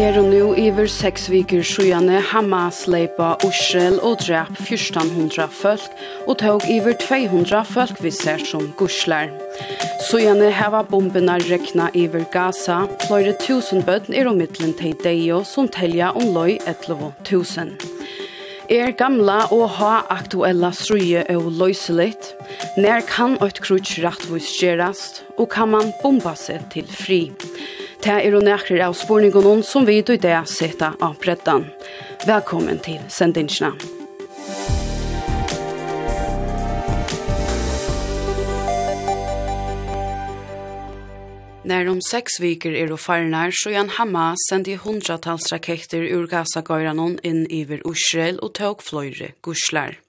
er og nu iver seks viker sjøjane Hamas leipa Israel og drep 1400 folk og tog iver 200 folk vi ser som guslar. Sjøjane heva bombena rekna iver Gaza, flere tusen bøtten er og middelen til deio som telja om loj 11 tusen. Er gamla og ha aktuella struje og løyselit, nær kan eit krutsk rattvois gjerast, og kan man bomba seg til fri. Det er og nærkere av spørningen som vi i det sitter av bredden. Velkommen til sendingsene. När om sex veckor är det farnar så jan Hamas sendi hundratals raketter ur Gaza-gøyranon inn iver Israel og tog fløyre guslar.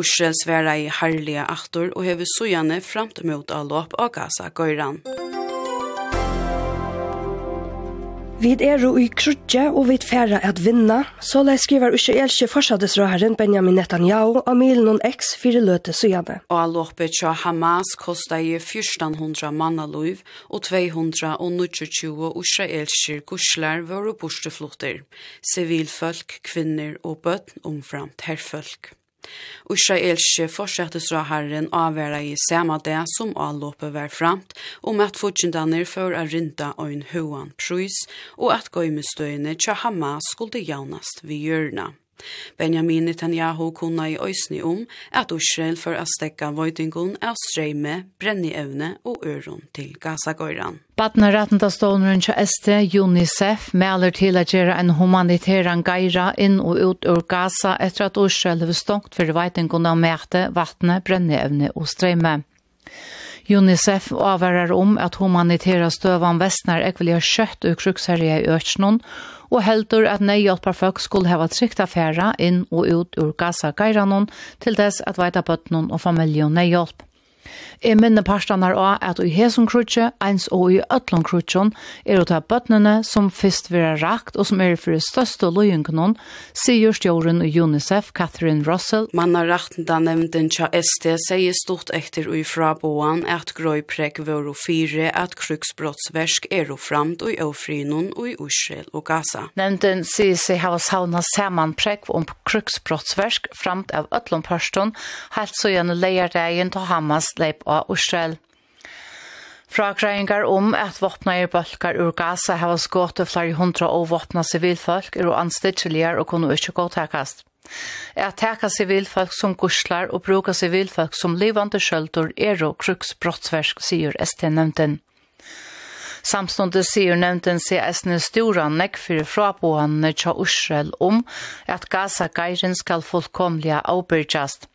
Israel sværa i herlige aktor og hever sojane framt mot lopp av Gaza-gøyran. Vid eru i krutje og vi er færre at vinna, så lei skriver israelske forsadesrøheren Benjamin Netanyahu av milen og X fire løte søgjane. Og allåpet tja Hamas kosta i 1400 mannaløyv og 229 israelske kursler var og borteflotter. Sivilfolk, kvinner og bøtt omframt herrfolk. Israelske forsettisraherren avværa i samme det som avlåpet var framt, om at fortjendaner for å rinda en høyene prøys, og at gøymestøyene til Hamas skulle jaunast ved hjørnet. Benjamin Netanyahu kunna i øysni om at Israel for å stekka vøytingun av streime, brennievne og øron til Gaza-gøyran. Badna rattenta ståneren til ST, UNICEF, melder til at gjøre en humanitæran geira inn og ut ur Gaza etter at Israel har stångt for vøytingun av mæte, vattne, brennievne og streime. UNICEF avvarar om at humanitæra støvan vestnar har kjøtt og kruksherje i Øtsjnån, og heldur at nøyhjelpar folk skulle hava trygt affæra inn og ut ur Gaza-geiranon til dess at veita bøtnen og familjon nøyhjelp. Jeg minner parstene også at i hesen krutje, eins og i øtlån krutjen, er å ta bøttene som først vil rakt, og som er for det største løyenkenen, sier stjåren i UNICEF, Catherine Russell. Man har rakt den nevnden tja ST, sier stort etter og ifra boan at grøyprek våre fire, at kruksbrottsversk er og framt og i Øfrinon og i Israel og Gaza. Nevnden sier seg hava sauna saman prek om kruksbrottsversk framt av øtlån parstene, helt så gjennom leierdeien til Hamas leip av Israel. Frakræingar om at våpna bølgar ur Gaza hava skått og flere hundra og våpna sivilfolk er og anstidtjeligere og kunne ikke godtakast. At teka sivilfolk som guslar og bruka sivilfolk som livande skjøldur er og kruksbrottsverk, sier ST-nevnten. Samstundet sier nevnten seg esne stora nekk for frabohane tja Israel om at Gaza-geiren skal fullkomlige avbyrgjast –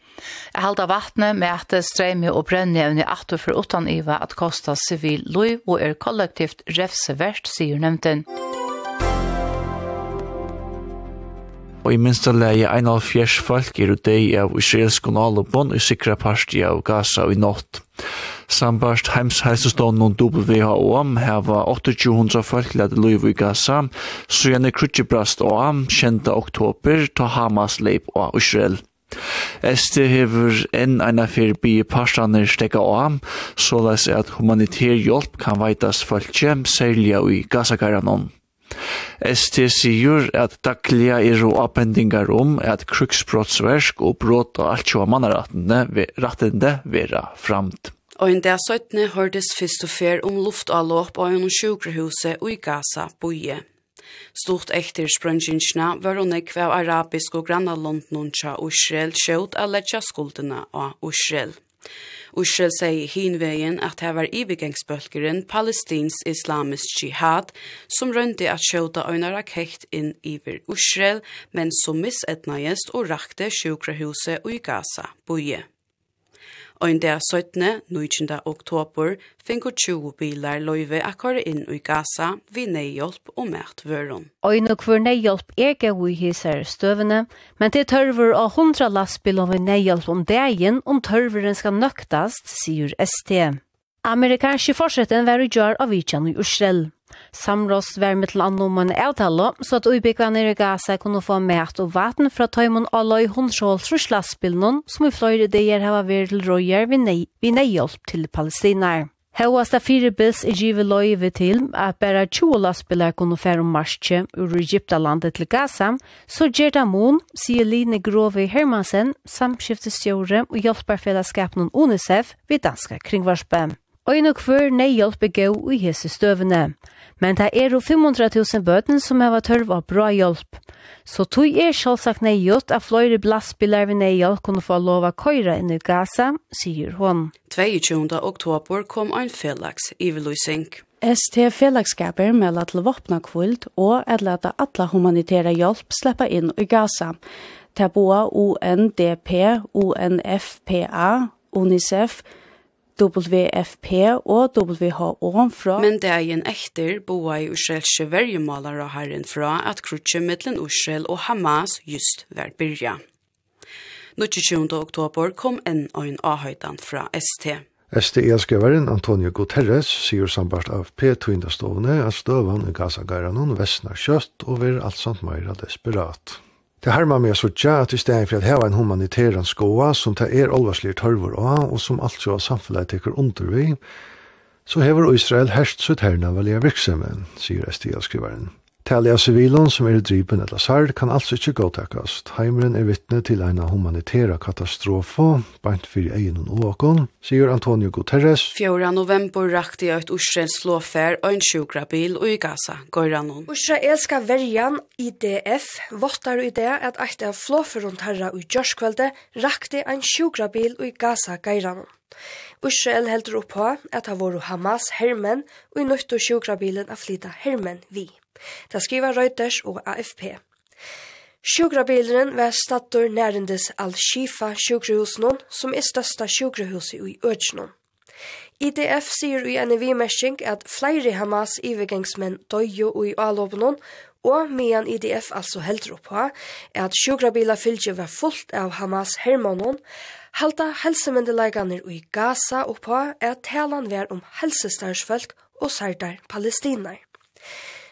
Jeg halda vattnet med at det streymi og brennjevni at for utan iva at kosta sivil lov og er kollektivt refsevert, sier nevnten. Og i minsta leie 1,5 folk er dei av israelsk og nalobon i sikra parti av Gaza i natt. Sambarst heimsheisestånd og WHO heva 2800 folk lade liv i Gaza, så gjerne krutjebrast og am 10. oktober ta Hamas leip og Israel. Este hever enn eina fyrir bi parstanir stekka av, så les at humanitær hjelp kan veitas fölkje, særlig i gasakaranon. ST sigur at daglia eru appendingar om at kruksbrottsversk og brot og alt sjoa mannaratende rattende vera framt. Og en dag 17 hørtes fyrst og fer om luftalåp og en sjukrehuset og i Gaza boie. Stort ekter sprøngingsna var hun ekve av arabisk og grannalondnun tja Israel skjøt av letja skuldene av Israel. Israel sier hinvegen at det var ivegengsbølgeren palestins islamisk jihad som rønte at skjøta øyne rakett inn iver Israel, men som missetnægest og rakte sjukrehuset og i Gaza, boje og en dag 17. 19. oktober finko 20 bilar løyve akkar inn i Gaza vi neihjelp og mært vøron. Øyne hver neihjelp er gau i hisar støvene, men det tørver av 100 lastbil av neihjelp om dagen om tørveren skal nøktast, sier ST. Amerikanske forsetten var i jar av Vitjan i Ursel. Samrås var med til andre om en avtale, så at ubyggene i Gaza kunne få mat og vatten fra tøymon alle i hundskjål truslastspillene, som i flere ideer har vært til røyer ved nøyhjelp til palestiner. Hauast av fire bils er givet løyve til at bare 20 lastbiler kunne fære om marsje ur Egyptalandet til Gaza, så gjør det mån, sier Line Grove Hermansen, samskiftestjåre og hjelperfellesskapen UNICEF ved danske kringvarsbøm og nok før hver nøyhjelp er gøy i hese støvene. Men det er jo 500 000 bøten som har tørv av bra hjelp. Så tog er selvsagt nøyhjelp at flere blastbiler ved nøyhjelp kunne få lov å køyre inn i Gaza, sier hun. 22. oktober kom ein felaks iveløsning. ST fellagskaper melder til våpna kvult og at leta alla humanitære hjelp slippe inn i Gaza. Taboa UNDP, UNFPA, UNICEF, WFP og WHO fra. Men det er en ekter boa i Israelske vergemalare herren fra at krutje mittlen Ushel og Hamas just var byrja. 22. oktober kom en ein avhøydan fra ST. STE-skriveren Antonio Guterres sier sambart av P-tøyndastovene at støvan i Gaza-gæranen vestnar kjøtt og vil alt samt meira desperat. Det harma meg så tja at i stedet for at heva en humanitæran skoa som ta er alvarslige tørvor av og som alt jo av samfunnet teker under vi, så hever Israel herst sitt herna valja virksomhet, sier Estia-skrivaren. Talja sivilon som er dripen eller sard kan altså ikkje godtakast. Heimren er vittne til eina humanitæra katastrofa, beint fyrir egin og åkon, sier Antonio Guterres. 4. november rakti eit et Israels og en sjukra bil og i Gaza, Goiranon. Israelska verjan IDF vottar i det at eit av flåfer rundt herra og jørskvelde rakti ein sjukra bil og i Gaza, Goiranon. Israel heldur upp på at ha voru Hamas hermen og i nøyttu sjukra bilen flyta hermen vi. Det skriver Reuters og AFP. Sjukrabilen var stattor nærendes al-Shifa sjukrehusen, som er størsta sjukrehuset i Øtjenån. IDF sier i en vimersing at flere Hamas ivergangsmenn døyjo i avlåpenon, og medan IDF altså heldur på at sjukrabila fylgje var fullt av Hamas hermanon, halda helsemyndelagane i Gaza oppa at talan var om helsestarsfolk og sardar palestiner.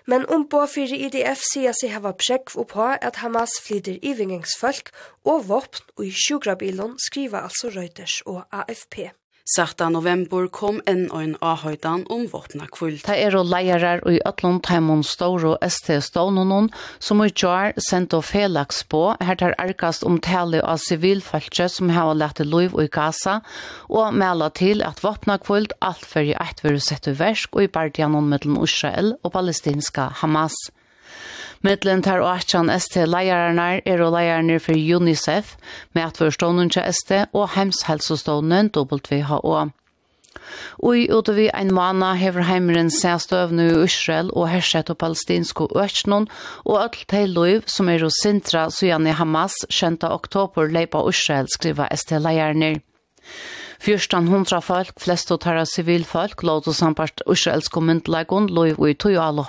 Men ombå fyrir IDF sier seg hava prekv på at Hamas flyter ivingingsfolk og våpen og i sjukrabilen skriva altså Reuters og AFP. Sakta november kom enn ein avhøytan om våpna kvult. Ta er og leirar i Øtland heimon Storo ST Stånonon, som i jar sendt og felaks på, her tar arkast om tale av sivilfaltje som har lett loiv i Gaza, og mela til at våpna kvult alt fyrir eit vil sette versk og i bardianon mellom Israel og palestinska Hamas. Mittlen tar og atjan ST-leierne er og leierne for UNICEF, med at forstånden til ST og hemshelsestånden WHO. Ui ute vi ein mana hever heimeren sæstøvnu i Israel og hersett og palestinsko økjennom, og alt til loiv som er hos Sintra Sujani Hamas 10. oktober leipa Israel skriva ST leierarna. Fyrstan hundra folk, flest og tæra sivilfolk, låt og sampart israelsko myndelagun loiv i tøy og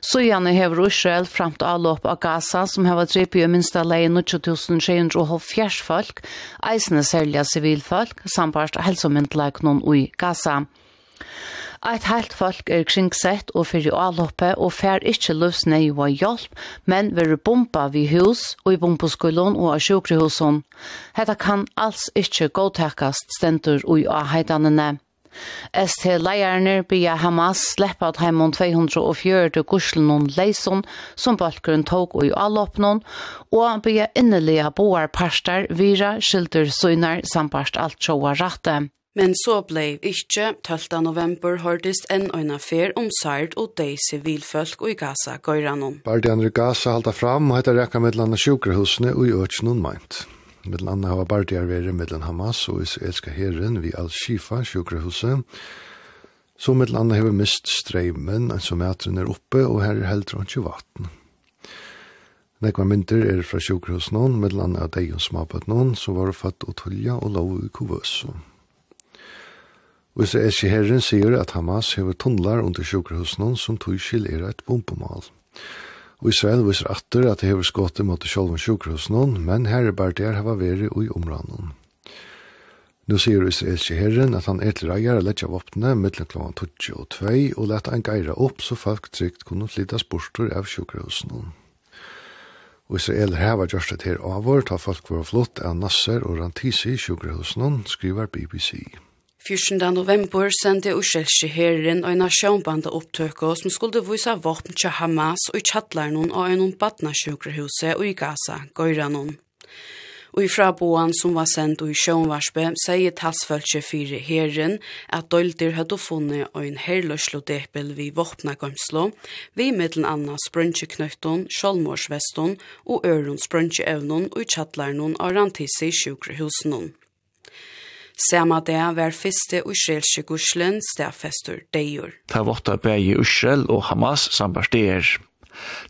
Så gjerne hever Israel fram til avlåp av Gaza, som hever drept i minsta leie 9370 folk, eisende særlige sivilfolk, sambarst helsomyndelagnån i Gaza. Eit heilt folk er kringsett og fyrir avloppet og fer ikkje løs nei og hjelp, men veru bomba vi hus og i bomboskolen og av sjukrehusen. Hetta kan alls ikkje godtekast stendur og av heitanene. ST-leierne bya Hamas sleppa at heimon 240 guslenon leison som balkgrunn tog og i allåpnon, og bya innelige boar parstar vira skilder søgnar sampast alt sjåa rette. Men så blei ikkje 12. november hørdist enn ein fer om Sard og dei sivilfolk og i Gaza gøyranon. de andre Gaza halda fram og hetta rekka mellom sjukrehusene og i økjennom meint. Mittlen anna hava partier veri mittlen Hamas og israelska herren vi Al-Shifa, sjukrehuset, Så med landa hever mist streimen, altså metren er oppe, og her er heldur han ikke vatten. Nekva mynter er fra sjukhus noen, med landa av deg og smapet noen, så var det fatt og tulja og lov i kuvøso. Og så herren sier at Hamas hever tunnlar under sjukhus noen som tog skil er et bombemal. Og Israel viser atter at det hever skåte mot sjolven sjukhusen, men herre der hava veri i omranden. Nu sier israelske herren at han etter eier letja våpne mellom klokken 22 og 2 og lette en geira opp så folk trygt kunne flytta borster av sjukhusen. Israel hava gjørst et her avår, ta folk var flott av Nasser og Rantisi i sjukhusen, skriver BBC. 14. november sendte Ushelski herren og en sjånbanda opptøkka som skulle vise våpen til Hamas og i tjattlarnon av en og i Gaza, Goiranon. Og i fraboan som var sendt i sjønvarspe, sier talsfølse fire herren at doldir hadde funnet og en herløslo depel vid våpna gømslo, vid middelen anna sprøntjeknøyton, sjålmårsveston og øron sprøntjeevnon og i tjattlarnon av rantisi sjukrehusenon. Sama det var fyrste israelske guslen stafester deir. Ta votta bægi Israel og Hamas sambars deir.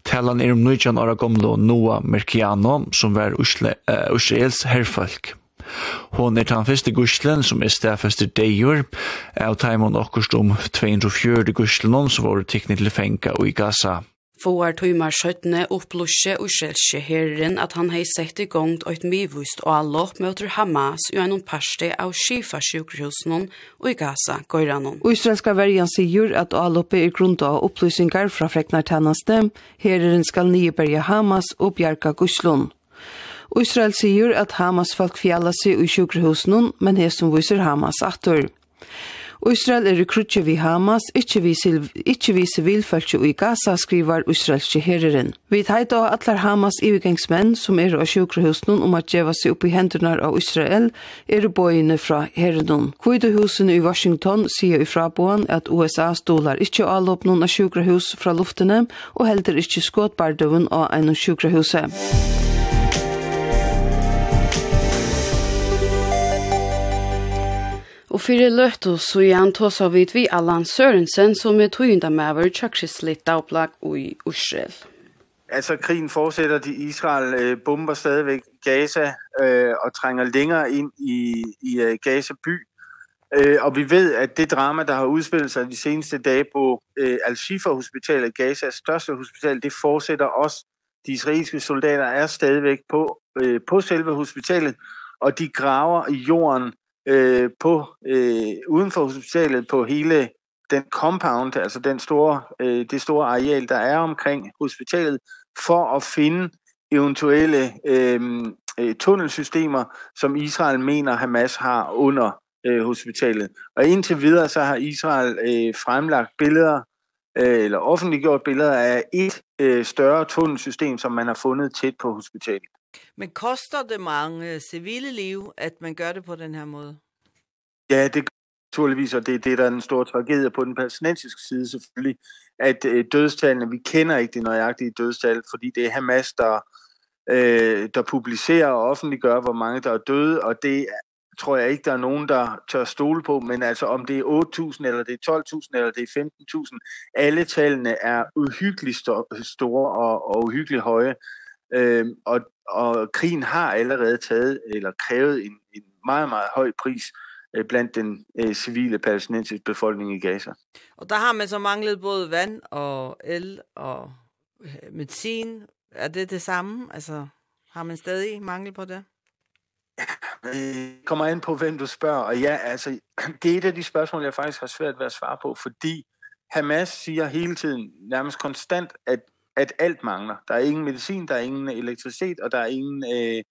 Talan er om nøyjan ara gomlo Noa Merkiano, som var Israels herrfolk. Hon er tan fyrste guslen som er stafester deir, av taimon okkurst om 240 guslen som var teknisk til fenga og i Gaza. Fåar tøymar skjøttene opplusje og skjelskje herren at han hei sett i gongt og et mivust og allop møter Hamas og en parste av skifa sjukkerhusen og i Gaza gøyranon. Israelska verjan sier at allopet er grunnt av opplusningar fra freknartjeneste, herren skal nyeberge Hamas og bjerga guslund. Israel sier at Hamas folk fjalla seg i sjukkerhusen, men hesum viser Hamas atter. Israel er i krutje vi Hamas, ikkje vi, ikkje vi sivilfølse i Gaza, skriver israelske herren. Vi teit av atlar Hamas ivigangsmenn som er av sjukrehusen om at djeva seg opp i hendurnar av Israel, er bøyene fra herren. Kvidohusene i Washington sier i fraboen at USA stolar ikkje avlåpnen av sjukrehus fra luftene og helder ikkje skåtbardøven av en sjukrehuse. Og fyrir løttu så igjen tåsa vid vi Allan Sørensen som er tøynda med over tjøksislitt dagplag i Israel. Altså krigen fortsætter, de Israel øh, bomber stadigvæk Gaza øh, og trænger længere ind i, i øh, Gaza by. Øh, og vi ved, at det drama, der har udspillet sig de seneste dage på øh, Al-Shifa hospitalet, Gazas største hospital, det fortsætter også. De israelske soldater er stadigvæk på, øh, på selve hospitalet, og de graver i jorden øh, på øh, uden for hospitalet på hele den compound, altså den store øh, det store areal der er omkring hospitalet for at finde eventuelle øh, tunnelsystemer som Israel mener Hamas har under øh, hospitalet. Og indtil videre så har Israel øh, fremlagt billeder øh, eller offentliggjort billeder af et øh, større tunnelsystem som man har fundet tæt på hospitalet. Men koster det mange civile liv, at man gør det på den her måde? Ja, det gør naturligvis, og det er det, der er en stor tragedie på den palæstinensiske side selvfølgelig, at øh, dødstallene, vi kender ikke det nøjagtige dødstal, fordi det er Hamas, der, øh, der publicerer og offentliggør, hvor mange der er døde, og det tror jeg ikke, der er nogen, der tør stole på, men altså om det er 8.000, eller det er 12.000, eller det er 15.000, alle tallene er uhyggeligt store og, og uhyggeligt høje, øh, og og krigen har allerede taget eller krævet en en meget meget høj pris blandt den øh, civile palæstinensiske befolkning i Gaza. Og der har man så manglet både vand og el og medicin. Er det det samme? Altså har man stadig mangel på det? Ja, kommer an på, hvem du spørger. Og ja, altså, det er et af de spørgsmål, jeg faktisk har svært ved at svare på, fordi Hamas siger hele tiden, nærmest konstant, at at alt mangler. Der er ingen medicin, der er ingen elektricitet, og der er ingen øh,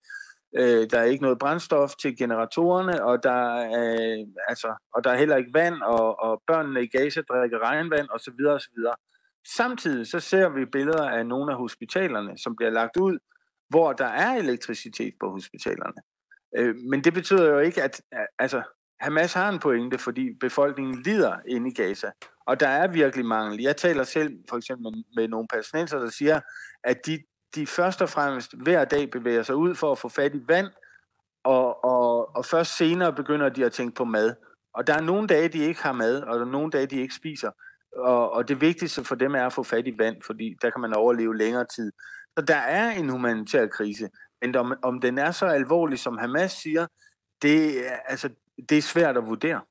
øh, der er ikke noget brændstof til generatorerne, og der er øh, altså og der er heller ikke vand og og børnene i Gaza drikker regnvand og så videre og så videre. Samtidig så ser vi billeder af nogle af hospitalerne, som bliver lagt ud, hvor der er elektricitet på hospitalerne. Øh, men det betyder jo ikke at altså Hamas har en pointe, fordi befolkningen lider inde i Gaza. Og der er virkelig mangel. Jeg taler selv for eksempel med, med nogle palæstinenser, der siger, at de, de først og fremmest hver dag bevæger sig ud for at få fat i vand, og, og, og først senere begynder de at tænke på mad. Og der er nogle dage, de ikke har mad, og der er nogle dage, de ikke spiser. Og, og det vigtigste for dem er at få fat i vand, fordi der kan man overleve længere tid. Så der er en humanitær krise, men om, om den er så alvorlig, som Hamas siger, det, altså, det er svært at vurdere.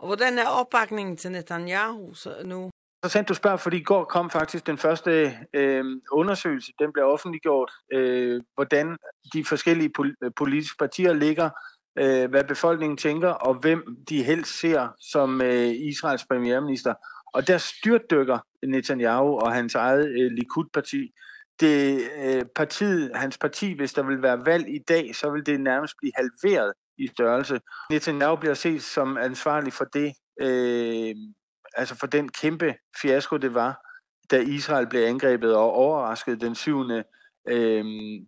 Og hvordan er opbakningen til Netanyahu så nu? Så sent du spørger, fordi i går kom faktisk den første øh, undersøgelse, den blev offentliggjort, øh, hvordan de forskellige pol politiske partier ligger, øh, hvad befolkningen tænker, og hvem de helst ser som øh, Israels premierminister. Og der styrtdykker Netanyahu og hans eget øh, Likud-parti. Det øh, partiet, hans parti, hvis der vil være valg i dag, så vil det nærmest blive halveret i størrelse. Netanyahu bliver set som ansvarlig for det, øh, altså for den kæmpe fiasko, det var, da Israel blev angrebet og overrasket den 7. Øh,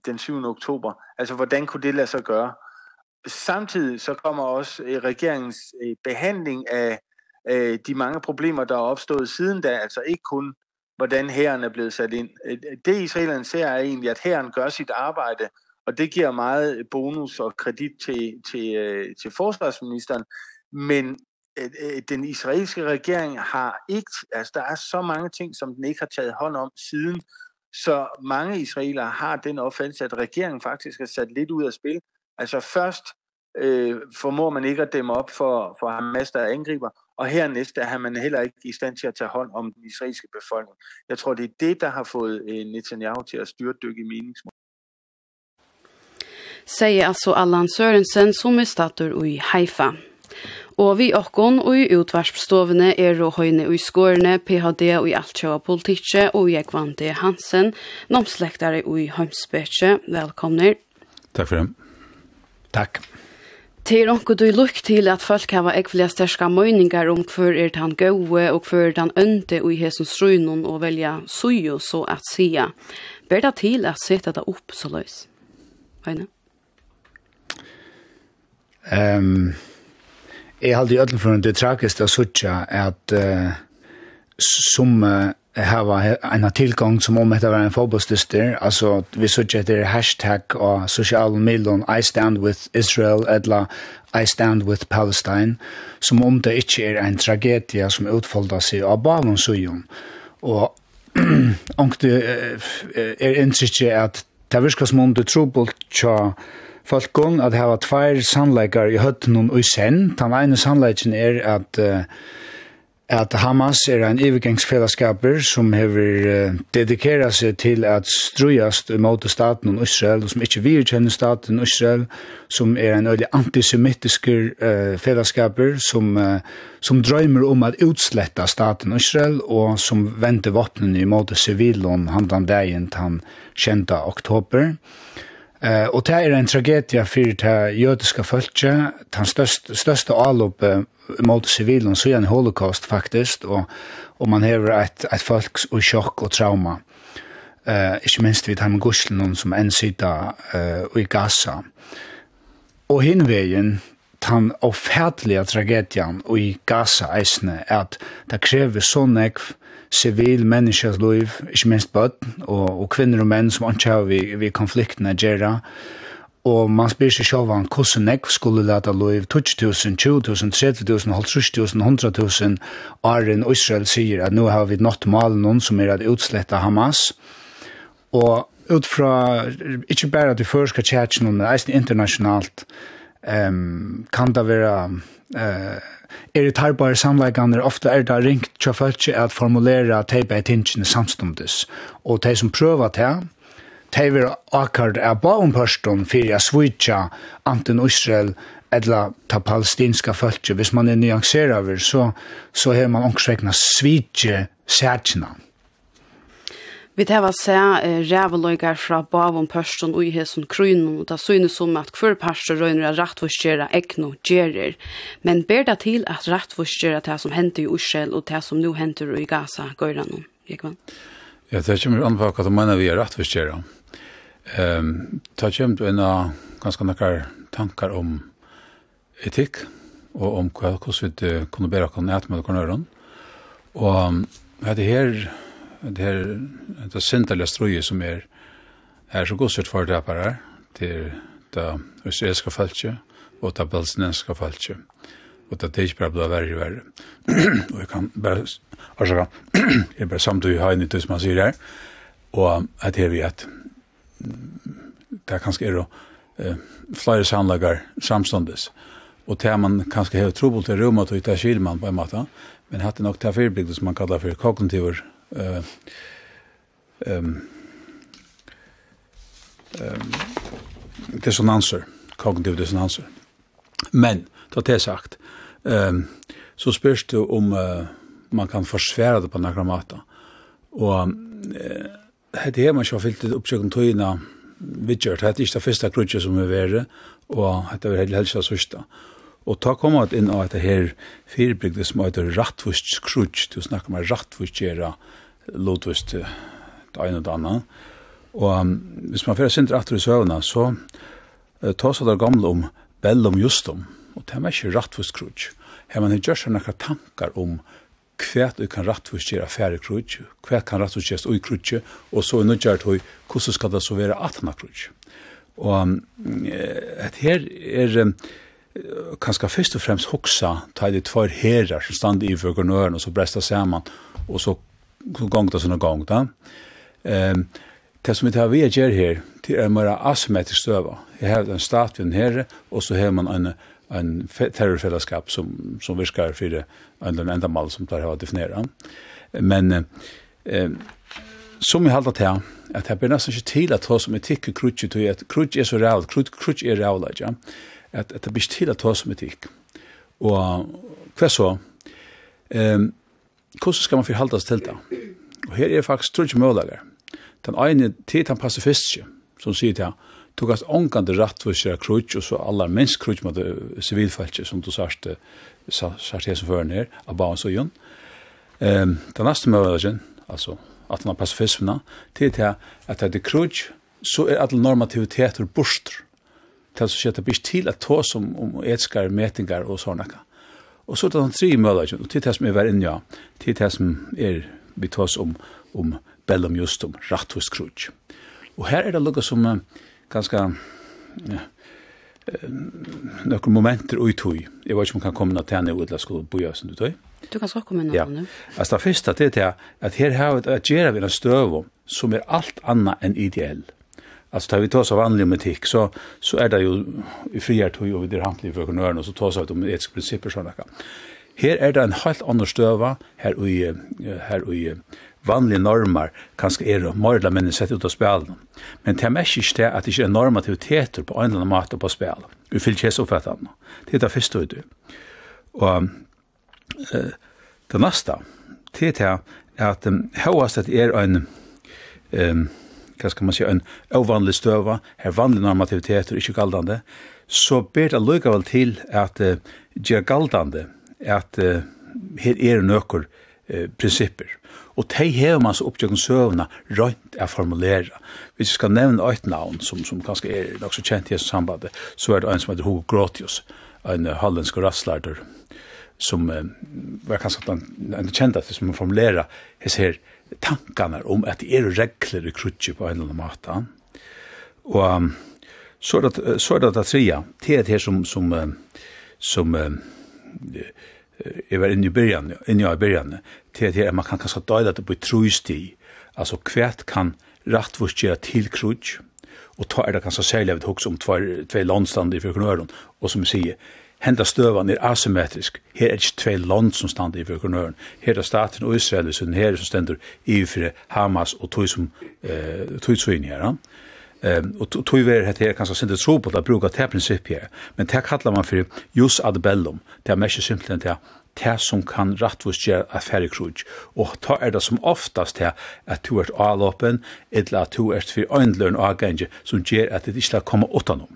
den 7. oktober. Altså, hvordan kunne det lade sig gøre? Samtidig så kommer også øh, regeringens øh, behandling af øh, de mange problemer, der er opstået siden da, altså ikke kun hvordan herren er blevet sat ind. Det israelerne ser er egentlig, at herren gør sit arbejde, Og det giver meget bonus og kredit til til til forsvarsministeren, men den israelske regering har ikke altså der er så mange ting som den ikke har taget hånd om siden så mange israelere har den opfattelse at regeringen faktisk har sat lidt ud af spil. Altså først øh, formår man ikke at dæmme op for, for Hamas, der angriber, og hernæst er man heller ikke i stand til at tage hånd om den israelske befolkning. Jeg tror, det er det, der har fået øh, Netanyahu til at styrtdykke i meningsmål sier altså Allan Sørensen som er stator i Haifa. Og vi okkon og i utvarsbstovene er og høyne og i skårene, PHD og i altkjøa politikje og Jekvante Hansen, nomslektare og i Heimspetje. Velkomner. Takk for det. Takk. Til onko du lukk til at folk hava ekvelia sterska møyningar om hver er tan gaue og hver er tan ønte og i hesen strunon og velja suju så at sia. Ber det til at sette det opp så løs? Høyne? Høyne? Ehm Jeg halde i ødelen for det tragiske å sutja at uh, som uh, hava en tillgång som om det var en fotbollsdyster. altså vi sutja etter hashtag og sosial middelen I stand with Israel eller I stand with Palestine, som om det ikke er en tragedia som utfolda seg av balen sujum. Og det er inntrykje at det virka som om det trobult tja folkon at hava tvær sannleikar i høttenum og i sen. Den ene sannleikken er at uh, at Hamas er en ivergangsfellesskaper som hever uh, dedikera seg til at strujast mot staten og Israel, og som ikke virkjenner staten og Israel, som er en øyelig antisemittisk uh, fellesskaper som, uh, som drømmer om at utsletta staten og Israel, og som venter våpnene mot sivilon handan veien til han 20. oktober. Og Eh och det är en tragedi för det judiska folket, den största största allop mot civilen så en holocaust faktiskt och och man har ett ett folks och chock och trauma. Eh inte minst vid han guslen som en sida eh i Gaza. Och hinvägen tan ofärdliga tragedian och i Gaza eisne att det kräver så nekv sivil menneskers liv, ikke minst bøtt, og, og kvinner og menn som ikke har vi, vi konfliktene gjøre. Og man spyr seg selv om hvordan jeg skulle lete liv 20.000, 20.000, 30.000, 50.000, 100.000 åren Israel sier at nå har vi nått malen noen som er at utslette Hamas. Og ut fra, ikke bare at vi først skal tjære noen, men internasjonalt, um, kan det være eh er det här bara samläggande ofta är det ringt til folk at formulera teipa i tingen samstundes och de som prøver det de vil akkurat er ba om pörstån for jeg svitja anten Israel eller ta palestinska folk hvis man er nyanserer så, så har man omkring svitje särkina. Vi tar var se eh, ræveløygar fra bavon pørstånd og i hesson krynon, og det synes som at hver pørstånd røyner at rettforskjere ekno gjerer. Men ber det til at rettforskjere det som henter i Israel og det som nå henter i Gaza, gøyra noen, Jekvann? Ja, det kommer an på hva det mener vi er rettforskjere. Um, det kommer til en av ganske noen tankar om etikk, og om hva hvordan vi kunne bedre kunne ætme det kunne. Og um, det her det her det syndelige strøye som er er så godsert fordrapere til det israelske falske og det palestinenske falske og det er ikke bare blå verre verre og jeg kan bare altså kan jeg bare samtidig ha en som man sier her og at her vi at det er kanskje er å eh, flere samlager samståndes. Og det man kanskje har trobult i rommet og det skiljer man på en måte. Men hatt er nok det fyrbygd som man kallar for kognitiver eh ehm ehm dissonanser, kognitive dissonanser. Men, då det är sagt, ehm så spørs det om uh, man kan forsvære det på några mata. Og uh, det är man ikke har fyllt ut oppsøk om tøyene Det hette ikke det første krutje som er verre, og det er heller helst det sørste. Og ta kommer at inn av dette her firebygde som heter rattvust krutj, du snakker om rattvustgjera krutj, lotvist det ene og det andre. Og um, hvis man fyrir sindra atter i søvna, så uh, tar seg det gamle om bellum justum, og det er ikke rattvist krutsk. Her man har seg noen tankar om hva du kan rattvist gjøre færre krutsk, hva kan rattvist gjøre ui krutsk, og så er nødgjert høy, hvordan skal det så være atna krutsk. Og um, et her er um, kanskje først og fremst hoksa, ta de tvær herrar som stand i for gørnøren, og så bresta saman, og så gongt og sånne gongt. Um, det som vi tar vi gjør her, det er mer asymmetrisk støva. Jeg har en stat ved den her, og så har man en, en terrorfellesskap som, som virker for en eller enda mal som tar å definere. Men eh, som jeg halter til, at jeg blir nesten ikke til att ta som etikk og krutje til at krutsk er så real, krutsk er real, ja? at, at det blir ikke til at ta som etikk. Og hva så? Um, hvordan skal man forholde seg til det? Og her er faktisk tror ikke muligere. Den ene tid han passer fyrst som sier til han, tog hans ångande rett for seg krutsk, og så aller minst krutsk mot sivilfeltet, som du sørst, sørst her som fører ned, av barns og jønn. Um, den neste muligere, altså at han har passer fyrst til til at det er krutsk, så er alle normativiteter borster. Til så skjer det blir til at ta som om etiske metingar og sånne. Og så er det tre møller, og til det som er vær inja, til det som er vi tas om, om bellum just om rattus krutsk. Og her er det lukket som uh, ganske uh, nokre momenter ui tui. Jeg vet ikke om kan komme til henne utla skulle bo som du tøy. Du kan snakke om henne. Ja. Altså det første det er at her har vi et gjøre vi en støv som er alt annet enn ideell. Alltså tar vi tas av vanlig om etik så, så är det ju i friartog och vi det handliga för kunörn och så tar tas av de etiska principer sådana kan. Her er det en helt annan støva, her i her i vanlige normer, kanskje er det mer eller mindre sett ut av spelen. Men det er mest ikke det at det ikke er normativiteter på en eller annen måte på spel. Vi fyller ikke så fatt annet. Det er det første du. Og uh, det neste, det er det at um, høyast at er en um, hva skal man si, en ovanlig støva, her vanlig normativitet og ikke galdande, så ber det lykkevel til at uh, gjør galdande at uh, her er nøkker uh, prinsipper. Og de hever man så oppgjøkken søvna rønt å formulera. Hvis jeg skal nevne et navn som, som kanskje er nok så kjent i hans sambandet, så er det en som heter Hugo Grotius, en uh, hollandsk rasslarder, som uh, var kanskje en, en kjent at det som formulerer hese her tankene om at det er regler i krutje på en eller annen måte. Og um, så er det så er det det tredje, det er det som som som jeg var inne i byrjan, inne i byrjan, det er det at man kan kanskje døyla det på trøysti, altså kvært kan rattvurs gjøre til krutje, og ta er det kanskje særlig av det hos om tve landstander i fyrknøren, og som sier, henda støvan er asymmetrisk. Her er ikke tvei land som stand i økonoren. Her er staten og Israel, så den her som stender i fyrir Hamas og tog som eh, tog inn her. Ehm og tog vi hetta her kanskje sindur tro på at bruka det prinsipp her. Men det kallar man for jus ad bellum. Det er mest simpelt det det som kan rattvist gjøre affære krug. Og ta er det som oftast det at du er avlåpen, eller at du er for øyndløren avgenge, som gjør at det ikke kommer åttanom.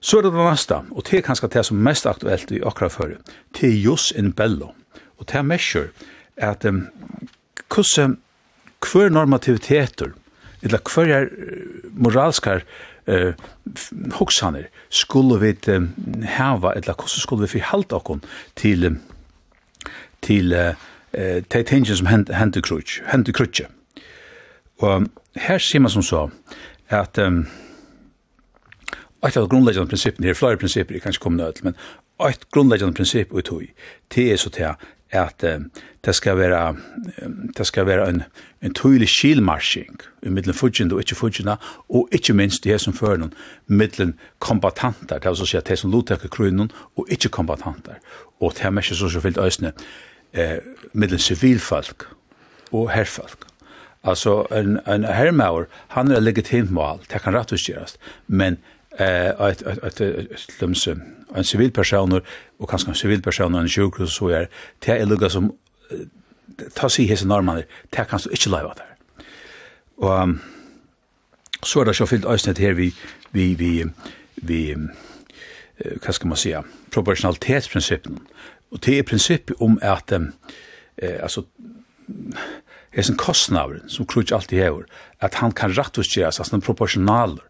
Så er det det neste, og det er kanskje det som er mest aktuelt i akkurat før, det er just in bello. Og det er mesjer at um, hvordan hver normativiteter, eller hver er moralskar uh, hoksaner, skulle vi um, hava, eller hvordan skulle vi forhalte oss til, til uh, uh, de tingene som hender krutje. Og her sier man som så, at um, Ett av grundläggande principen, det är flera principer, det kanske kommer nöjt, men ett grundläggande princip ut hur, det är så till att det ska vara det ska vara en en tydlig skilmarsching i middelen fudgen och ikke fudgen och ikke minst det som fører noen middelen kombatanter det så att det som lutar krunnen och ikke kombatanter och det er mest så så fyllt øsne eh middelen civilfolk och herrfolk alltså en en herrmauer, han är legitimt mål det kan rätt men eh att att att slumsen en civil person och kanske en civil person en sjukhus så är det är lugga som ta sig hesa normal det kan så inte leva där. Och så är det så fyllt ösnet här vi vi vi vi vad ska man säga proportionalitetsprincipen och det är princip om att eh alltså hesen kostnader som krutch alltid hevur at han kan rättvis gerast en proportional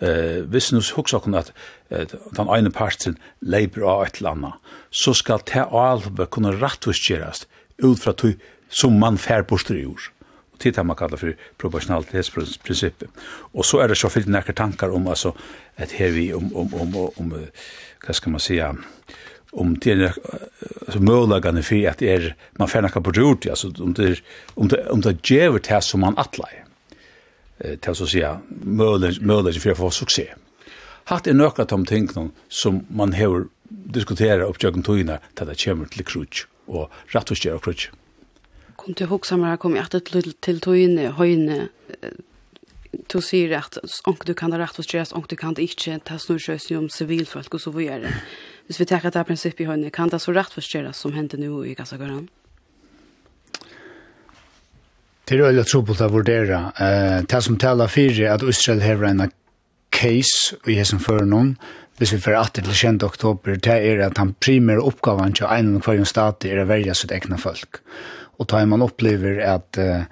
eh hvis nu hugsa kun at den eine parten leiber av et eller annet, så skal te alve kunne rattviskerast ut fra tog som man fær bort i jord. Og man kallar for proportionalitetsprinsippet. Og så er det så fyllt nekker tankar om altså, ett hevi, om, om, om, om, hva skal man säga, om det är så möjligen för att det är man får på jord alltså om det om det om det ger det som man attlar til å si mulighet for å få suksess. Hatt er nøkla tom ting som man hever diskutera oppjøkken togina til det kommer til krutsk og rett og skjer og krutsk. Kom til hoksamara, kom i atet til togina, høyne, du sier at onk du kan det rett og skjer, onk du kan det ikke, ta snurrøsning om civilfolk og så videre. Hvis vi tenker at det er prinsippet i høyne, kan det så rett og skjer som hender nå i Gassagøren? Det er veldig trobult å vurdere. Eh, det som taler fire at Israel har en case i hessen før noen, hvis vi får atter til 20. oktober, det er at han primære oppgaven til en av hver stat er å velge sitt egne folk. Og da man opplever at uh,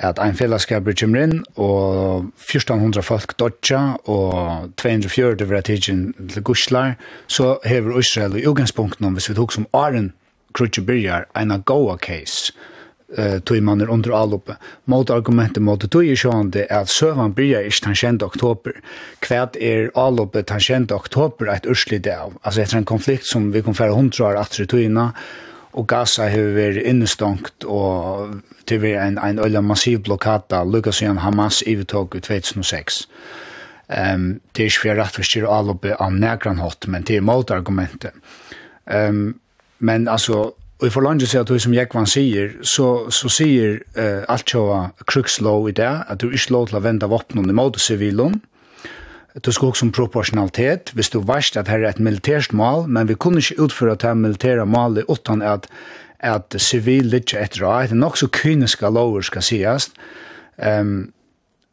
at en fellesskap er kommer inn, og 1400 folk dodja, og 240 vil ha tidsen til guslar, så hever Israel i ugenspunkten om, hvis vi tok som Aren Krutje Byrjar, en av goa case, eh tog man under alloppe. Mot argumentet mot tog ju sjön det är servern blir i den 10 oktober. Kvärt är alloppe den 10 oktober ett ursligt av. Alltså efter en konflikt som vi kom för hundra år att tog inna och Gaza har varit innestångt och det var en, en ölla massiv blockad där Lucas och Hamas i 2006. Um, det är inte för att vi styr alloppe av nägran hot men det är motargumentet. Um, men alltså Og i forlandet seg at du som Jekvann sier, så, så sier uh, alt kjøva krukslov i det, at du ikke lov til å vende våpnen i måte sivilen. Du skal også om proporsjonalitet, hvis du varst at her er et militært mål, men vi kunne ikke utføre det militære målet utan at, at sivil ikke etter å, er nok så kyniske lover skal sies, um,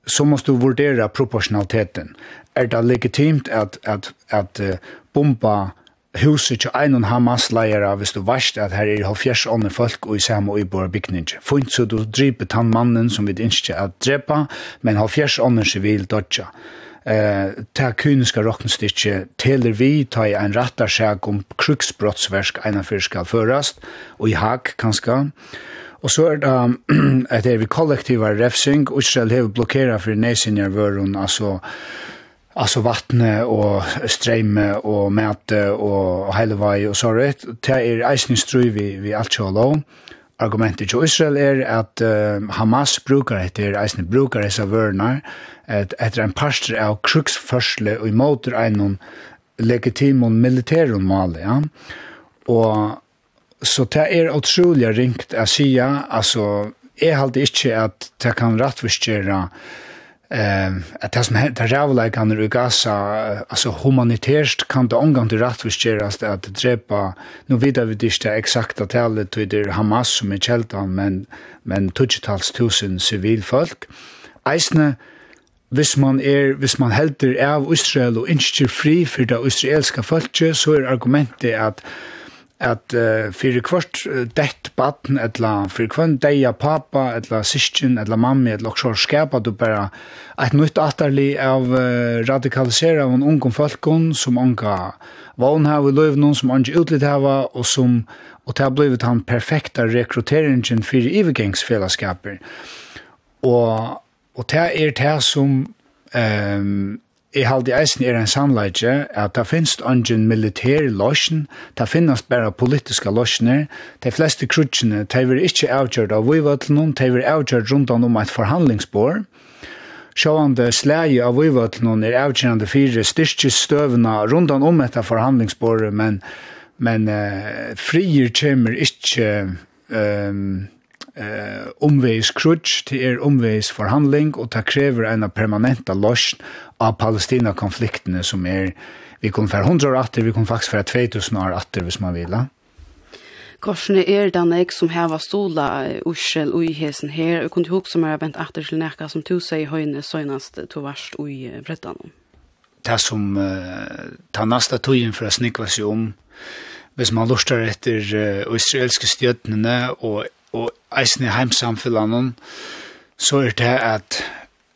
så måste du vurdere proporsjonaliteten. Er det legitimt at, at, at, at uh, bomba huset til ein og Hamas leier av hvis du varst at her er halvfjers ånden folk og i samme og i bor bygning. Fynt så du driper tann mannen som vi ikke at drepa, men halvfjers ånden sivil dodja. Eh, ta kyniska rocknstycke teller vi ta i en rattarsäg om kruksbrottsversk ena för skal förast och i hak kanska. Og så er det at det er vi kollektiva refsing, Israel hever blokkera for nesinjar vørun, altså alltså vattnet och strömme och mäte och helvai och så rätt det är isen vi vi allt så lång argumentet till Israel är att uh, Hamas brukar det är isen brukar det så värnar att efter en pastor av krigsförsle och emot en legitim och militär mal ja. Och så det är otroligt ringt att säga alltså är halt inte att det kan rättvisera eh att det som heter Ravla kan det gasa alltså humanitärt kan det omgång till rätt göras det att drepa nu vet vi det inte exakta talet till det Hamas som är kältan men men tusentals tusen civilfolk eisne Hvis man er, hvis man helder av Israel og ikke fri for det israelska folket, så er argumentet at at uh, fyrir kvart uh, dett baden, etla fyrir kvart deia pappa, etla syskin, etla mammi, etla okkur skapa du bara eit nytt atarli av uh, radikalisera av en ungum folkun som unga vanhav i løyvnum, som unga utlitt hava, og som og det har blivit han perfekta rekrutteringen fyrir ivergengsfellesskaper. Og, og det er det som um, Jeg halde eisen er en samleidje at det finnes ungen militær løsjen, det finnes bare politiske løsjener, de fleste krutsjene, de vil ikke avgjøre av vivøtlenen, de vil avgjøre rundt om et forhandlingsbord. Sjående slæge av vivøtlenen er avgjørende fire styrkestøvene rundt om et forhandlingsbord, men, men uh, frier kommer ikke... Um, eh, omveis krutsk, det er omveis forhandling, og det krever en permanenta løsn av Palestina-konfliktene som er, vi kom for 100 år atter, vi kom faktisk for 2000 år atter, hvis man vil. Korsene er den jeg som her var stola ursel og i hesen her, og kunne huske meg vent etter til nekka som to sier høyne søgnast to varst i brettene. Det som, uh, tar neste togjen for å snikva seg om, hvis man lurer etter uh, israelske stjøtnene og eisen i heimsamfellene, så er det at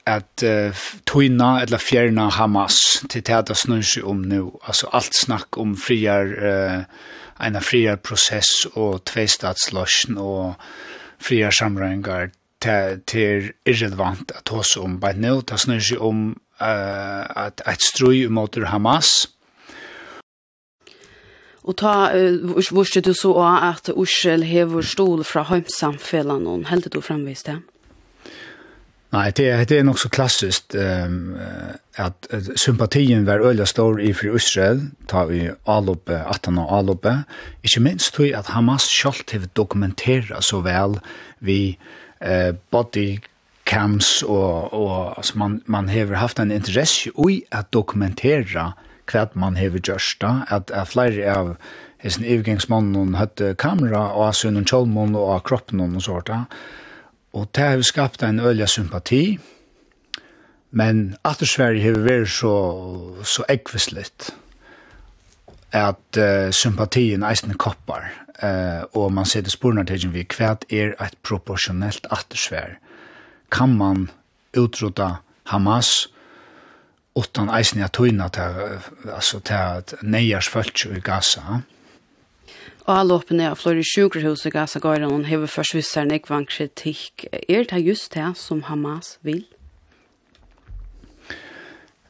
at uh, tøyna eller fjerna Hamas til det det snur seg om nå. Altså alt snakk om friar, uh, en friar prosess og tveistatsløsjen og friar samrøyngar til irrelevant at hos om. Bare nå, det snur seg om uh, at et strøy mot Hamas, Og ta, uh, vurste du så at Ursel hever stol fra heimsamfellan, og heldig du framvist det? Nei, det er, det er nok så klassiskt um, at sympatien var øyla stor i fri Israel, ta vi avloppe, atan og avloppe, ikke minst tog at Hamas selv har dokumenteret så vel vi uh, body cams og, og altså man, man har haft en interesse i at dokumentera hva man hever gjørst da, at, at flere av hessen ivgangsmannen hadde kamera og sønnen kjolmån og av kroppen og sånt da. Og det har skapt en øyelig sympati, men at Sverige har vært så, så ekvislitt at uh, sympatien eisne koppar, uh, og man sitter sporene til vi hva er et proporsjonelt attersvær. Kan man utrota Hamas, og utan eisen jeg tøyna til, altså til at neiers følts i Gaza. Og alle åpne av flere sjukerhus i Gaza går og hever først visser en ekvann kritikk. Er det just det som Hamas vil?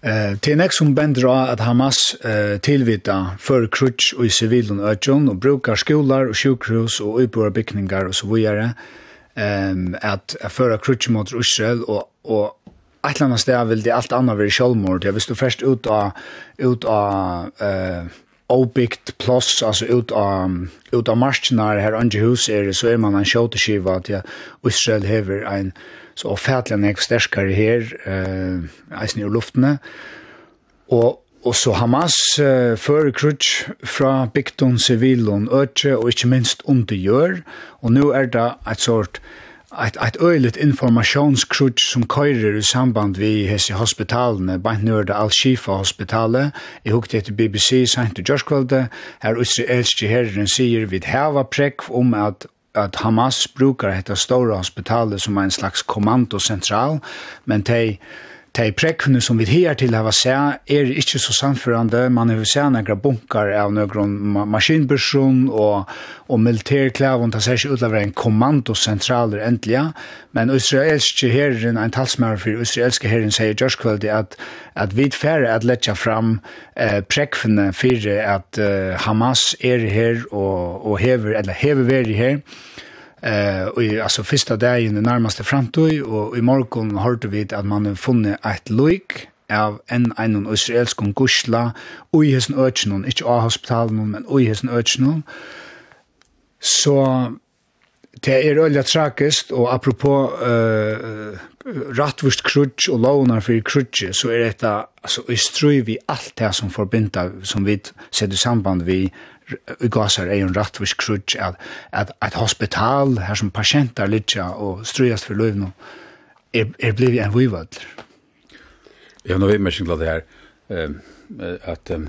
Eh, til nek som bender av at Hamas eh, tilvita for krutsk og i sivilen øtjon og brukar skolar og sjukerhus og uiboer bygningar og så videre eh, at føra krutsk mot Israel og, og ett eller annet sted vil det alt annet være selvmord. Jeg visste først ut av, ut av eh obygt plus altså ut av, ut av marsjene her andre hus er så er man en kjøteskiva at ja, Israel hever en så fætlen en sterkere her, eh eisen i luftene. Og, og så Hamas uh, fører krutsk fra bygden, og øtje, og ikke minst undergjør. Og nå er det et sort ett ett öligt informationskrutch som körer i samband vi hesi hospitalene bant nur det al Shifa hospitalet i hukte til BBC sent Josh Kwelde her israelske herren sier vid hava prekk om at at Hamas brukar detta stora hospitalet som en slags kommandocentral. Men tej de prekkene som vi her til har sett, er ikke så samførende. Man har sett noen bunker av noen maskinbørsjon og, og militærklæven Det ser ikke ut av en kommandosentraler endelig. Men israelske herren, en talsmær for israelske herren, sier Gjørskveld at, at vi færre at letja fram eh, prekkene for at eh, Hamas er her og, og hever, eller hever veri her. Eh och alltså första dagen den närmaste framtid och i morgon hörde vi att man har funnit ett lik av en en israelsk gusla och i hesen öknen, inte av hospitalen men och i hesen öknen. Så det är öliga trakist och apropå eh uh, rattvurst krutch och lånar för krutch så är detta alltså i ströj vi allt det som förbinder som vi sätter samband vi gasar er en rattvis krutsk at, at, at hospital her som patienter litja og strøyast for løyvno er, er blivit en vivadler. Jeg har noe innmerking til det her, at um,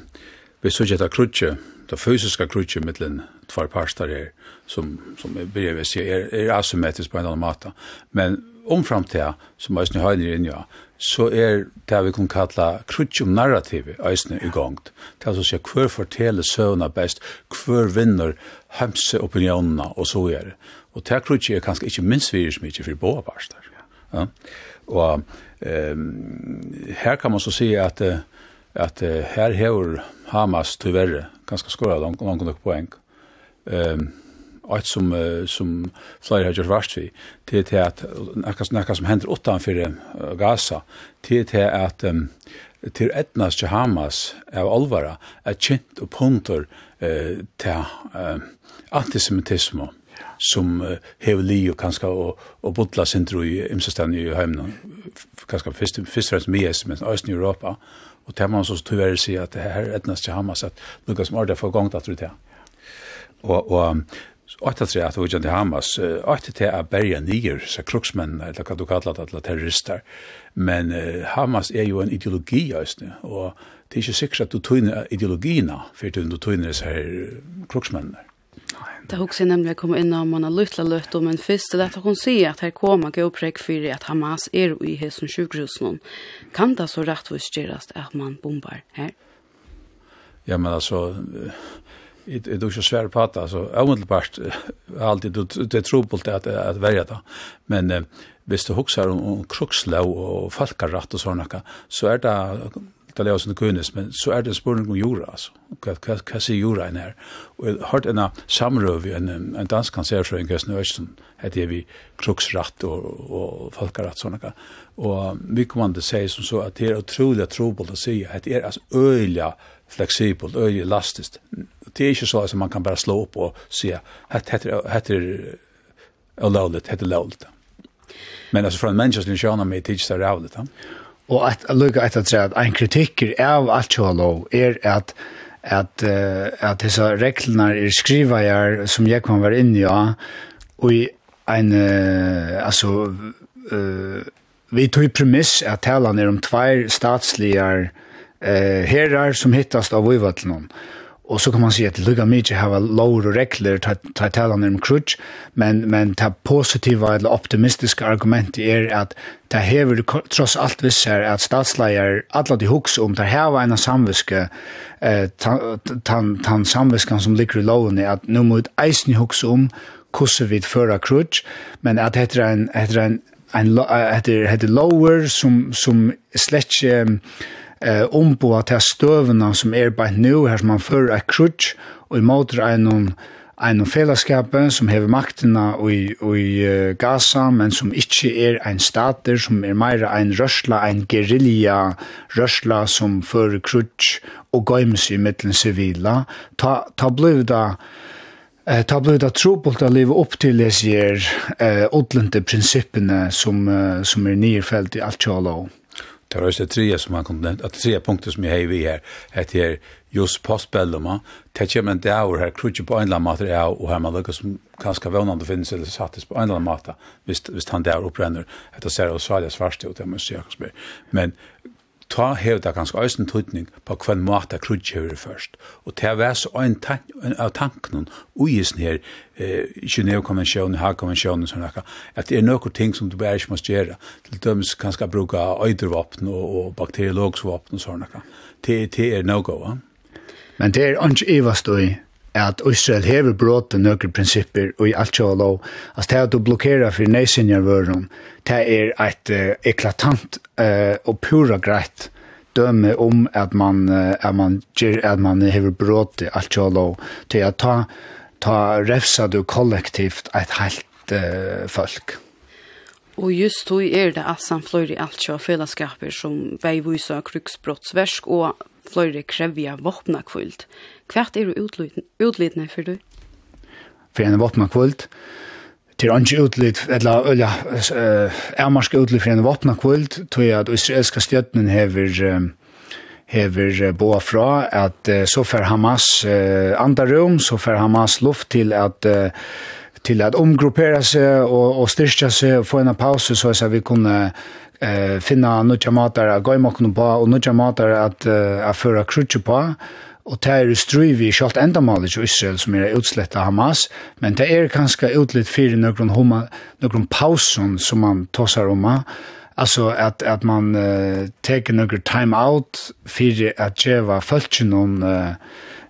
vi synes at krutsk, det fysiska krutsk mittlen tvær parstar her, som, som er, vi er, er asymmetrisk på en annen måte. Men omfram til, som Øystein Høyner er ja, så er det vi kan kalla krutjum narrativet eisne i gongt. Det er så å si hver forteller søvna best, hver vinner hemse opinionene og så er det. Og det krutjum er kanskje ikke minst virus mykje for båa barstar. Ja. Og um, her kan man så si at, at her hever Hamas tyverre ganske skåret langt nok poeng. Um, ett som uh, som flyr har gjort värst vi till till att näkas näkas som händer åtta för uh, Gaza till till att um, till etnas till Hamas av alvara är kjent och punter eh till antisemitism som hever li og kanskje og, og bodla sin tro i imsestan i heimna kanskje først og fremst med es men også i Europa. Og det man så tyverre si at det her etnas til Hamas at Lukas Marda for gongt at du til og, og åtta tre at hujandi Hamas, åtta til a berja niger, sa kruksmenn, eller hva du kallar det, eller terrorister. Men uh, Hamas er jo en ideologi, æsne, og det er ikke sikkert at du tøyner ideologina, for du tøyner disse her kruksmennene. Det har också nämligen kommit in om man har lytla lött om en fyrst det att hon säger att här kommer gå uppräck för att Hamas är i hälsan sjukhus någon. Kan det så rättvist göras att man bombar här? Ja, men alltså det är också svårt på att alltså omedelbart alltid det är trubbelt att att välja det. Men eh, visst du huxar om, om krukslå och falkarrätt och såna så är det det läs under kunnes men så är det spurning om jura alltså. Vad vad vad ser jura in här? Och har en samröv en en dansk konsertförening Gösta Östen hade vi kruksrätt och och falkarrätt såna Och vi kommer att säga som så att det är otroligt trubbelt att säga att det är alltså öliga flexibelt, øye elastiskt det er ikke så at man kan bare slå opp og si at dette er lovligt, dette er lovligt. Men altså fra en menneske som kjønner meg, det er ikke så rævligt. Og at lukka etter at en kritikker av alkoholov er at at uh, at dessa reglene er skriva her som jag kan vara inne ja och i en uh, alltså uh, vi tog premiss att tala ner om två statsliga eh herrar som hittas av Vojvodland. Och så kan man se att lugga mycket har lower regler ta tala om crutch men men ta positiva eller optimistiska argument är att ta hever trots allt vissa är att statslejer alla de hooks om det här en samviske eh tan tan samviskan som ligger i lowen är att nu mot eisen hooks om kusse vid förra crutch men att heter en heter en en heter heter lower som som släcke eh, omboa til stövna som er bare nu her som man för a crutch og i motor er noen en fellesskap som hever makterna i, i uh, Gaza, men som ikkje er ein stater, som er meira ein rørsla, ein gerilla rørsla som för crutch og gøymes i mittelen civila Ta, ta bliv da Eh, ta blei da trobult leva upp opp til les gjer eh, odlande prinsippene som, som er nirfelt i alt jag Det var det tredje som han kunde att tre punkter som jag har vi här att det är just postbellum täcka men det är här krutje på enla matter är och här man lyckas ganska vånande finns eller sattes på en eller enla matter visst visst han där uppränner att det ser och så det svart ut det måste jag men ta hev det ganske øysen tøytning på hva måte krutje høyre først. Og til å være så en, tank, en av tankene tanken uisen her, eh, Genève-konvensjonen, Haag-konvensjonen, sånn at det er noen ting som du bare ikke må gjøre. Til dømes kanskje bruke øydervåpen og, og bakteriologsvåpen og sånn. Det, det er noe, va? Men det er ikke øyvast øy at Israel hever bråte nøkker prinsipper og i alt kjøl lov. Altså det at du blokkerer for nesinjarvøren det er et uh, eklatant uh, og pura greit døme om at man, uh, at man, at man hever bråte alt sjål og til at ta, ta refsa du kollektivt et helt uh, folk. Og just då er det at samfløyre i alt kjøl fellesskaper som veivusa kruksbrottsversk og fløyre krevja våpnakvult. Hvert er du utlidne for du? For en våpna kvöld, til ikke utlid, eller øyla, ærmarska utlid for en våpna kvöld, tog jeg at israelska stjøtnen hever hever boa fra at så fer Hamas andre rom, så fer Hamas luft til at til at omgruppera seg og, og styrka seg og få en pause så at vi kunne eh, finna nødja matar at gå i på og nødja matar at, uh, at føra krutje på og det er struvi i kjalt endamålet til Israel som er utslett av Hamas, men det er kanskje utlitt fyrir nøkron, homa, nøkron pausen som man tåsar om, altså at, at man uh, teker nøkron time out fyrir at djeva føltsin noen uh,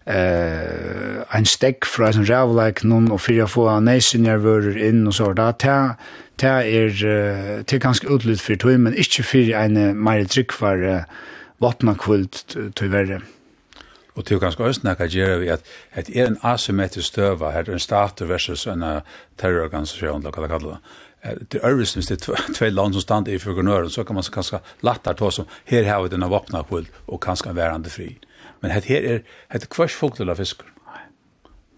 en stekk fra en rævleik noen og fyrir å få neisinjervører inn og så, da ta ta er uh, til ganske utlut fyrir tog, men ikke fyrir en uh, meire tryggvar uh, våpna kvult tog verre. Og til ganske østene kan gjøre vi at det er en asymmetrisk støva her, en stater versus en terrororganisasjon, eller hva det kallet det. Det er øvrigt hvis det er tve land som stand i fyrgånøren, så kan man kanskje latter ta som her har vi denne våpna kull og kanskje en værende fri. Men her er et kvørs fogtela fiskar.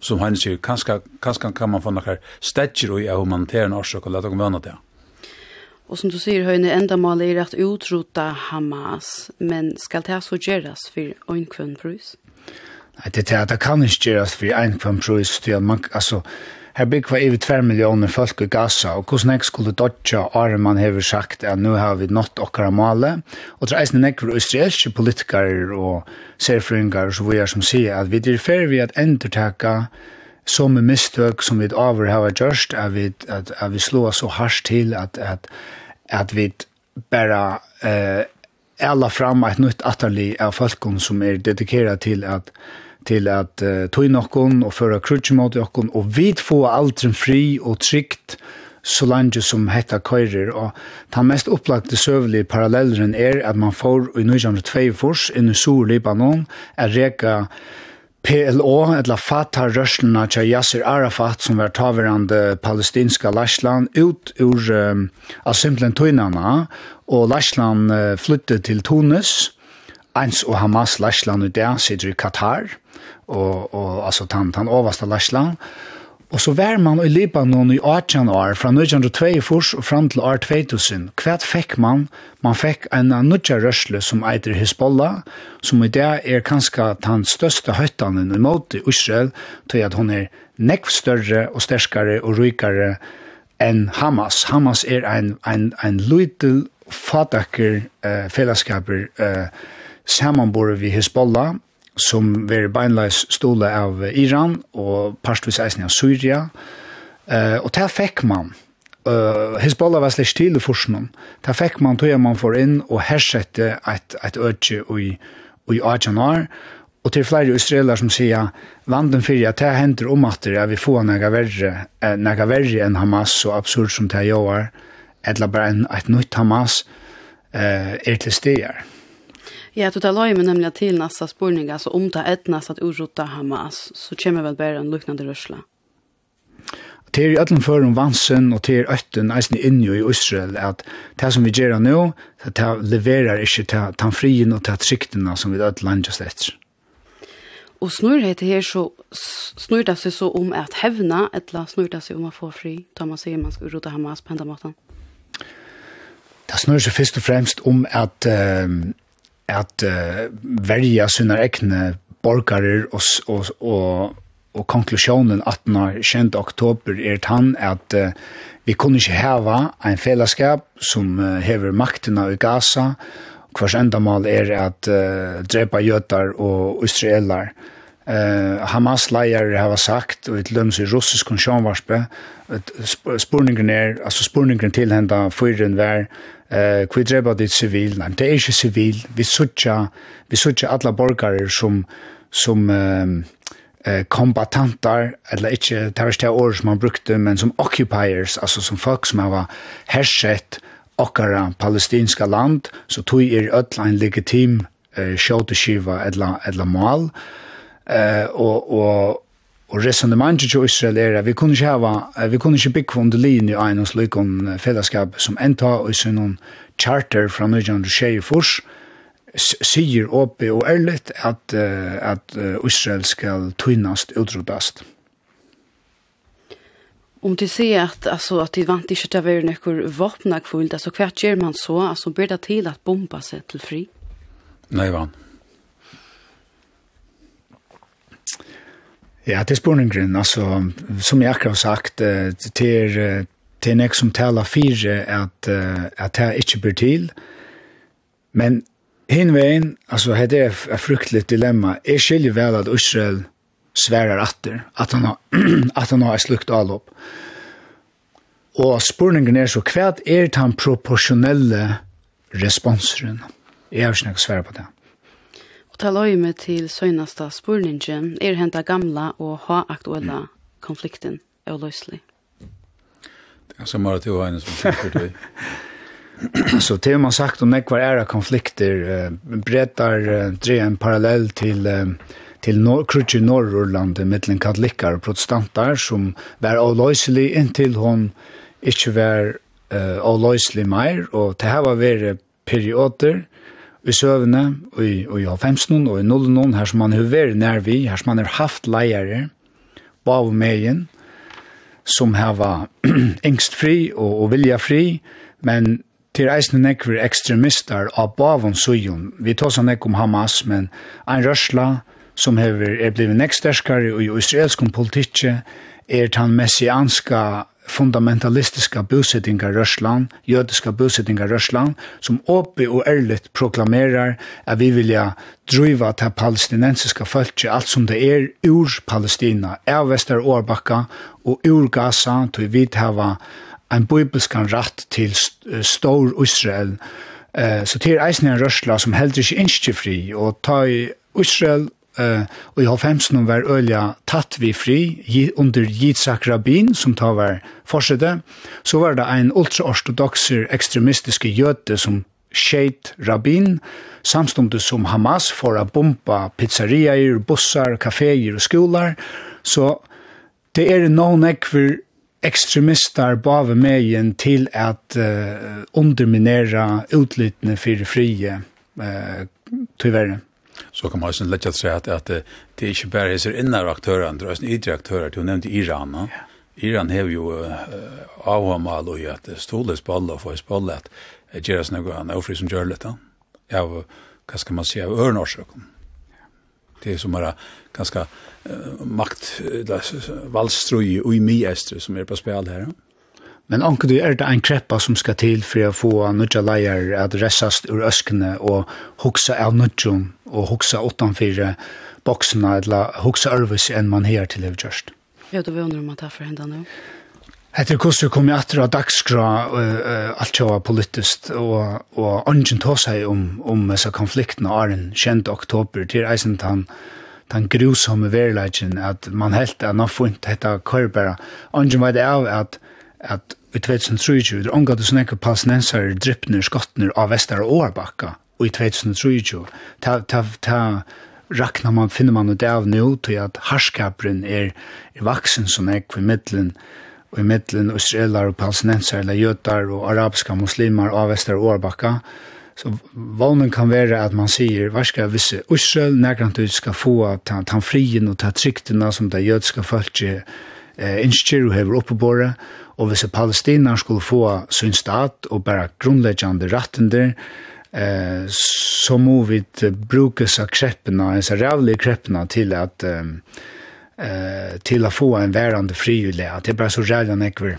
Som han sier, kanskje, kanskje kan man få noen stedger og er humanitæren årsøk og lette dem vana det. Og som du sier, Høyne, enda målet er at utrota Hamas, men skal det så gjøres for øynekvønn brus? Ja det er det kan ikke gjøres for en kvam prøys, altså, her bygg var over 2 millioner folk i Gaza, og hvordan jeg skulle dodja Are man hever sagt at nu har vi nått okkara male, og det er eisne nekker israelske politikere og serfringar og så vi er som sier at vi er ferdig vi at endertaka som er mistøk som vi over har gjørst, at vi, at, at vi slår så hardt til at, at, at vi bare eh, alla fram ett nytt atterlig av folk som er dedikerat til at til at uh, tog noen og føre krutje mot noen, og vi få alt fri og trygt så langt som hetta køyrer, og den mest opplagte søvelige parallelleren er at man får i 1902 fors, inn i Sur-Libanon, er reka PLO, eller Fatah rørslene til Yasser Arafat, som var taverande palestinska Lashland, ut ur um, av simpelthen tøynene, og Lashland uh, flyttet til Tunis, Eins og Hamas Lashland i det sitter i Qatar, og, og altså tan, tan overste Lashland, Og så vær man i Libanon i 18 år, fra 1902 og fram til år 2000. Hva fikk man? Man fikk en nødja rørsle som eitir Hezbollah, som i det er kanskje den største høytanen i i Israel, til at hun er nekv større og sterskare og rykare enn Hamas. Hamas er en, en, en lytel fatakker eh, fellesskaper eh, samanbore vi Hezbollah, som var beinleis stole av Iran og parstvis eisen av Syria. Uh, og det fikk man. Uh, Hezbollah var slik til forskning. Det fikk man tog man for inn og hersette et, et øde i, i Ajanar. Og til flere israeler som sier, vanden fyrir at det hender om at det er vi får nega verre, eh, nega verre enn Hamas, så absurd som det gjør, eller bare en, et nytt Hamas, eh, er til steder. Ja, du tar løy med nemlig til nassa spurning, altså om det er att at urrota Hamas, så kommer vel bare en luknande rørsla. Det er i ætlen før om vansen, og det er ætten eisen inni i Israel, at det som vi gjør nå, det leverer ikke til tanfrien og til tryktene som vi ætlen landes etter. Og snur det her så, snur det seg så om at hevna, eller snur det seg om å få fri, da man sier man skal urrota Hamas på enda måten? Det snur seg først og fremst om at um, at uh, verja sina egne borgare og, og, og, og konklusjonen 18. 20. oktober er tann at uh, vi kunne ikke heva ein fellesskap som uh, hever maktina i Gaza, hvers endamal er at uh, drepa jøtar og israelar. Uh, Eh Hamas leier har sagt og et løms i russisk konsjonvarspe at spurningen er altså spurningen til henda fyren vær eh kvi dreba dit sivil nei det er ikke sivil vi søkja vi søkja alla borgarar som som eh kombatantar eller ikkje terrorist år som man brukte men som occupiers altså som folk som har hersett okkara palestinska land så tog er öll ein legitim eh, skjåteskiva eller, eller mal, Eh och och och resonemanget i Israel är vi kunde inte ha vi kunde ikke bygge under linje linje en slik om fellesskap som enta och så noen charter från Nøyjan to share fors säger upp och ärligt att att Israel skal tynast utrotast. Om du ser att alltså att det vant ikke til å være vapen våpnakfullt, alltså kvart gjør man så alltså blir det till att bomba seg till fri. Nej, van. Ja, det er spurningen, altså, som jeg akkurat har sagt, det er, det er nek som taler fire at, at det ikke blir til, men hinveien, altså, det er et fruktelig dilemma, jeg skiljer vel at Israel sverar atter, at han har, at han har slukt avlopp. Og spurningen er så, hva er den proporsjonelle responsen? Jeg har ikke noe svære på det. Og ta løy med til søgnasta spurningen er henta gamla og ha-aktuella mm. konflikten og løslig. Det er ganske til å ha en som sikker til. Så det man sagt om nekvar era konflikter uh, brettar uh, dre en parallell til uh, til nor krutje norrlandet mittlen katolikkar og protestantar som var avløyselig inntil hon ikkje var uh, avløyselig meir og det her var vere perioder i søvne, og i, og i halvfemsen, og i nullen, her som man har vært nær vi, her som man har haft leiere, bav meien, som her var engstfri og, og viljafri, men til eisne nekver ekstremister av bavon sujon. Vi tar sånn om Hamas, men en rørsla som hever er blivit neksterskare og i israelskom politikje er tan messianska fundamentalistiska bosättningar Ryssland, judiska bosättningar Ryssland, som åpig og ærligt proklamerar at vi vilja driva til palestinensiska folket, alt som det er ur Palestina, av Vester Årbakka og ur Gaza, til vi hava en bibelskan ratt til stor Israel. Så til eisen er Ryssland som heldur ikke innskifri, og ta i Israel Uh, og i halvfemsen var ølja tatt vi fri under Yitzhak Rabin, som ta var forsøtte, Så var det en ultraortodoxer ekstremistiske jøte som Sheit Rabin, samstundet som Hamas for å bomba pizzerier, bussar, kaféer og skolar. Så det er noen ekver ekstremister bave megin til at uh, underminera utlitne for frie uh, tyverre så kan man ju lägga sig att att det är inte bara är innan aktörer andra utan yttre aktörer du nämnde Iran va? Iran har ju avhamal och att stoles bollar för spallat görs några andra fri som gör lite. Ja, vad ska man säga örnorsök Det är som bara ganska makt valstrui och i mi som är på spel här. Ja Men anker du er det en kreppa som skal til for å få nødja leier at ressast ur øskene og hoksa av nødjon og hoksa åttanfire boksene eller hoksa ørvis enn man her til det gjørst. Ja, du vil om at det er for hendene nå? Etter hvordan kom jeg etter av dagskra uh, uh, alt jo var politisk og, og ånden tog seg om, om disse konfliktene av den 20. oktober til eisen til han den grusomme verleggen at man helt er nå funnet dette kørbæra. Ånden var det av at at i 2023 er omgått det snakke palestinensere dryppner skottner av Vestar og Årbakka, og i 2023 ta, ta, ta rakna man finner man det av nu til at harskaperen er, er vaksen som er i middelen og i middelen israeler og palestinenser eller jøtar og arabiska muslimer av Vestar og Årbakka Så vånen kan være at man sier, hva skal hvis Israel, nærkant ut skal få ta, ta frien og ta tryktene som det jødiske folket eh, innskjer og hever oppebåret, og hvis palestina skulle få sin stat og bare grunnleggjande rattender, eh, så må vi bruke seg kreppene, disse rævlige kreppene, til at eh, til å få en værende frivillig. Det er bare så rævlig nekver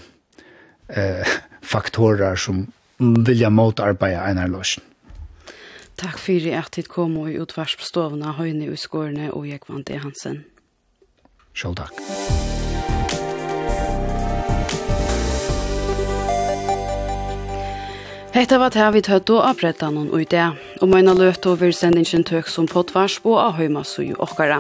eh, faktorer som vilja motarbeida Einar Larsen. Takk fyrir at dit kom og i utvarsbestovna høyne i skårene og jeg vant det Hansen. Sjål takk. Hetta var tær við tøtt á brettan og ui det. Og meina løtt over sendingen tøk som potvars og av høyma sui okkara.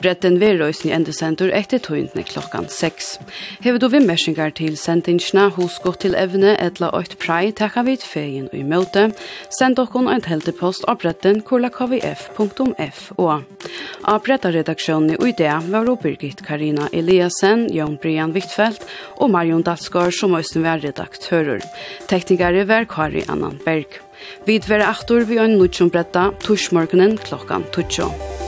Bretten vil í i endesendur etter tøyndene klokkan 6. Hevet du vimmersingar til sendingene hos gått til evne etla 8 prei tekka vi feien ui møte. Send okkon ein heltepost av bretten kvf.fo. Av bretta redaksjonen ui det var og Birgit Karina Eliasen, Jon Brian Wittfeldt og Marion Dalsgaard som òsne var redaktører. Teknikere var Kari vi annan berg. Vi tverre aktor vi øyne nødsom bretta, torsmorgenen klokkan 12.